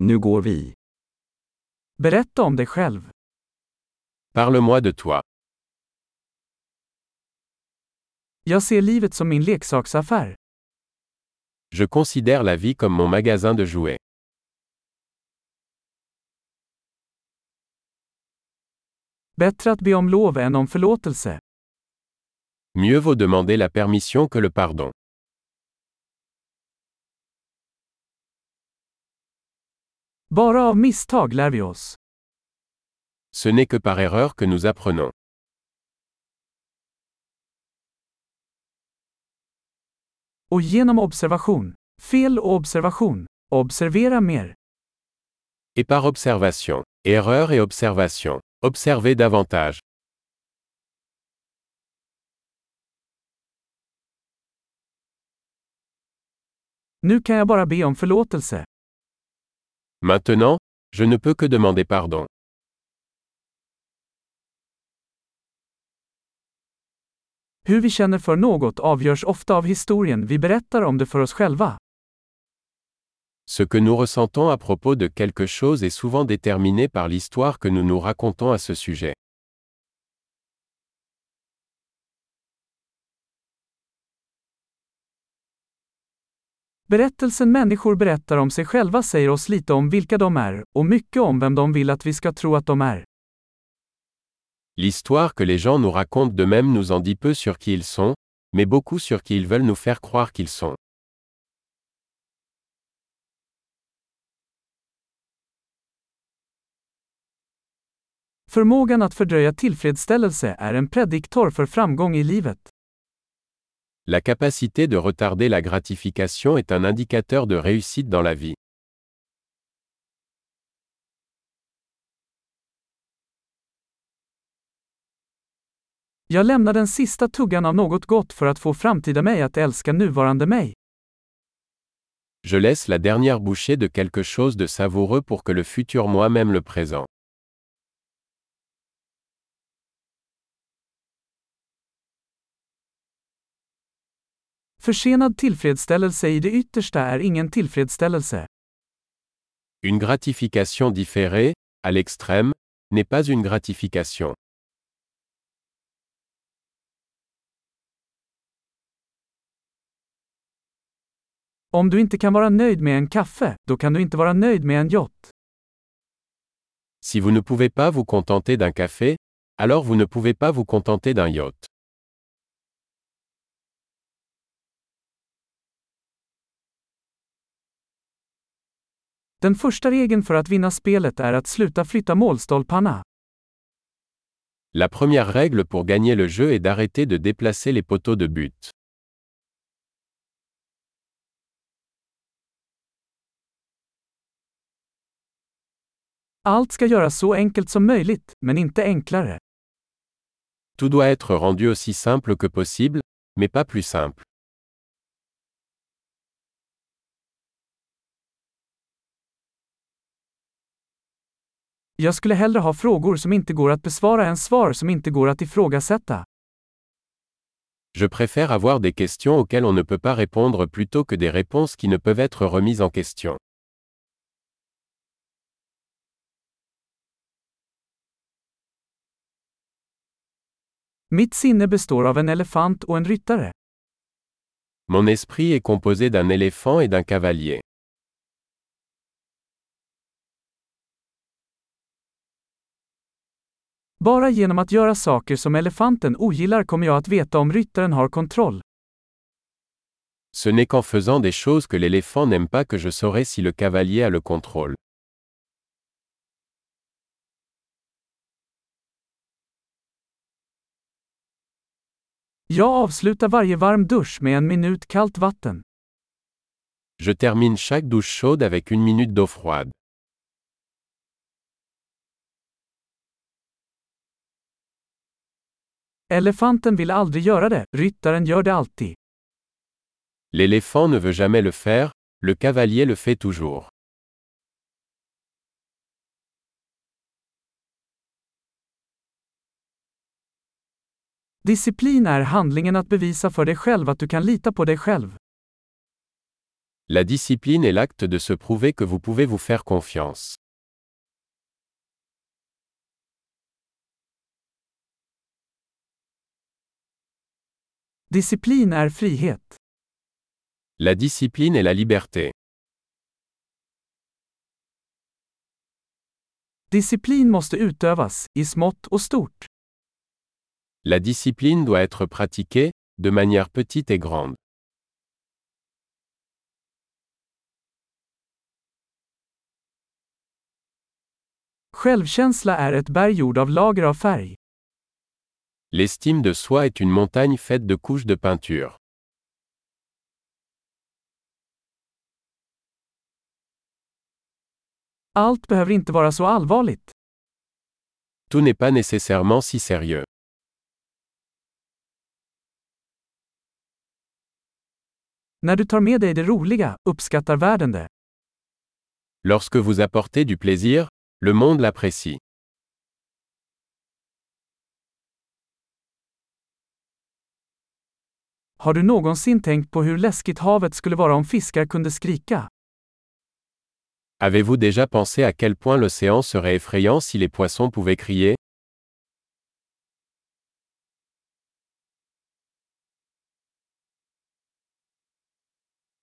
Nu går vi. Berätta om dig själv. Parle-moi de toi. Jag ser livet som min leksaksaffär. Je considère la vie comme mon magasin de jouets. Bättre att be om lov än om förlåtelse. Mieux vaut demander la permission que le pardon. Bara av misstag lär vi oss. Ce n'est que par erreur que nous apprenons. Och genom observation. Fel och observation. Observera mer. Et par observation. Erreur et observation. Observez davantage. Nu kan jag bara be om förlåtelse. Maintenant, je ne peux que demander pardon. Hur vi känner för något avgörs ofta av historien vi berättar om det för oss själva. Ce que nous ressentons à propos de quelque chose est souvent déterminé par l'histoire que nous nous racontons à ce sujet. Berättelsen människor berättar om sig själva säger oss lite om vilka de är, och mycket om vem de vill att vi ska tro att de är. L'histoire que les gens nous racontent d'eux-mêmes nous en dit peu sur qui ils sont, mais beaucoup sur qui ils veulent nous faire croire qu'ils sont. Förmågan att fördröja tillfredsställelse är en prediktor för framgång i livet. La capacité de retarder la gratification est un indicateur de réussite dans la vie. Jag lämnar den sista tuggan av något gott för att få framtida mig att älska nuvarande mig. Je laisse la dernière bouchée de quelque chose de savoureux pour que le futur moi-même le présent. Försenad tillfredsställelse i det yttersta är ingen tillfredsställelse. Une gratification différée, à l'extrême, n'est pas une gratification. Om du inte kan vara nöjd med en kaffe, då kan du inte vara nöjd med en yacht. Si vous ne pouvez pas vous contenter d'un café, alors vous ne pouvez pas vous contenter d'un yacht. Den första regeln för att vinna spelet är att sluta flytta målstolparna. La première règle pour gagner le jeu est d'arrêter de déplacer les poteaux de but. Allt ska göras så enkelt som möjligt, men inte enklare. Tout doit être rendu aussi simple que possible, mais pas plus simple. Jag skulle hellre ha frågor som inte går att besvara än svar som inte går att ifrågasätta. Je préfère avoir des questions auxquelles on ne peut pas répondre plutôt que des réponses qui ne peuvent être remises en question. Mitt sinne består av en elefant och en ryttare. Mon esprit est composé d'un éléphant et d'un cavalier. Bara genom att göra saker som elefanten ogillar kommer jag att veta om ryttaren har kontroll. Ce n'est qu'en faisant des choses que l'éléphant n'aime pas que je saurai si le cavalier a le contrôle. Jag avslutar varje varm dusch med en minut kallt vatten. Je termine chaque douche chaude avec une minute d'eau froide. Elefanten vill aldrig göra det, ryttaren gör det alltid. L'éléphant ne veut jamais le faire, le cavalier le fait toujours. Disciplin är handlingen att bevisa för dig själv att du kan lita på dig själv. La discipline est l'acte de se prouver que vous pouvez vous faire confiance. Disciplin är frihet. La discipline est la liberté. Disciplin måste utövas, i smått och stort. La discipline doit être pratiquée, de manière petite et grande. Självkänsla är ett berg gjord av lager av färg. L'estime de soi est une montagne faite de couches de peinture. Allt behöver inte vara så allvarligt. Tout n'est pas nécessairement si sérieux. När du tar med dig det roliga, uppskattar världen det. Lorsque vous apportez du plaisir, le monde l'apprécie. Har du någonsin tänkt på hur läskigt havet skulle vara om fiskar kunde skrika? Avez-vous déjà pensé à quel point l'océan serait effrayant si les poissons pouvaient crier?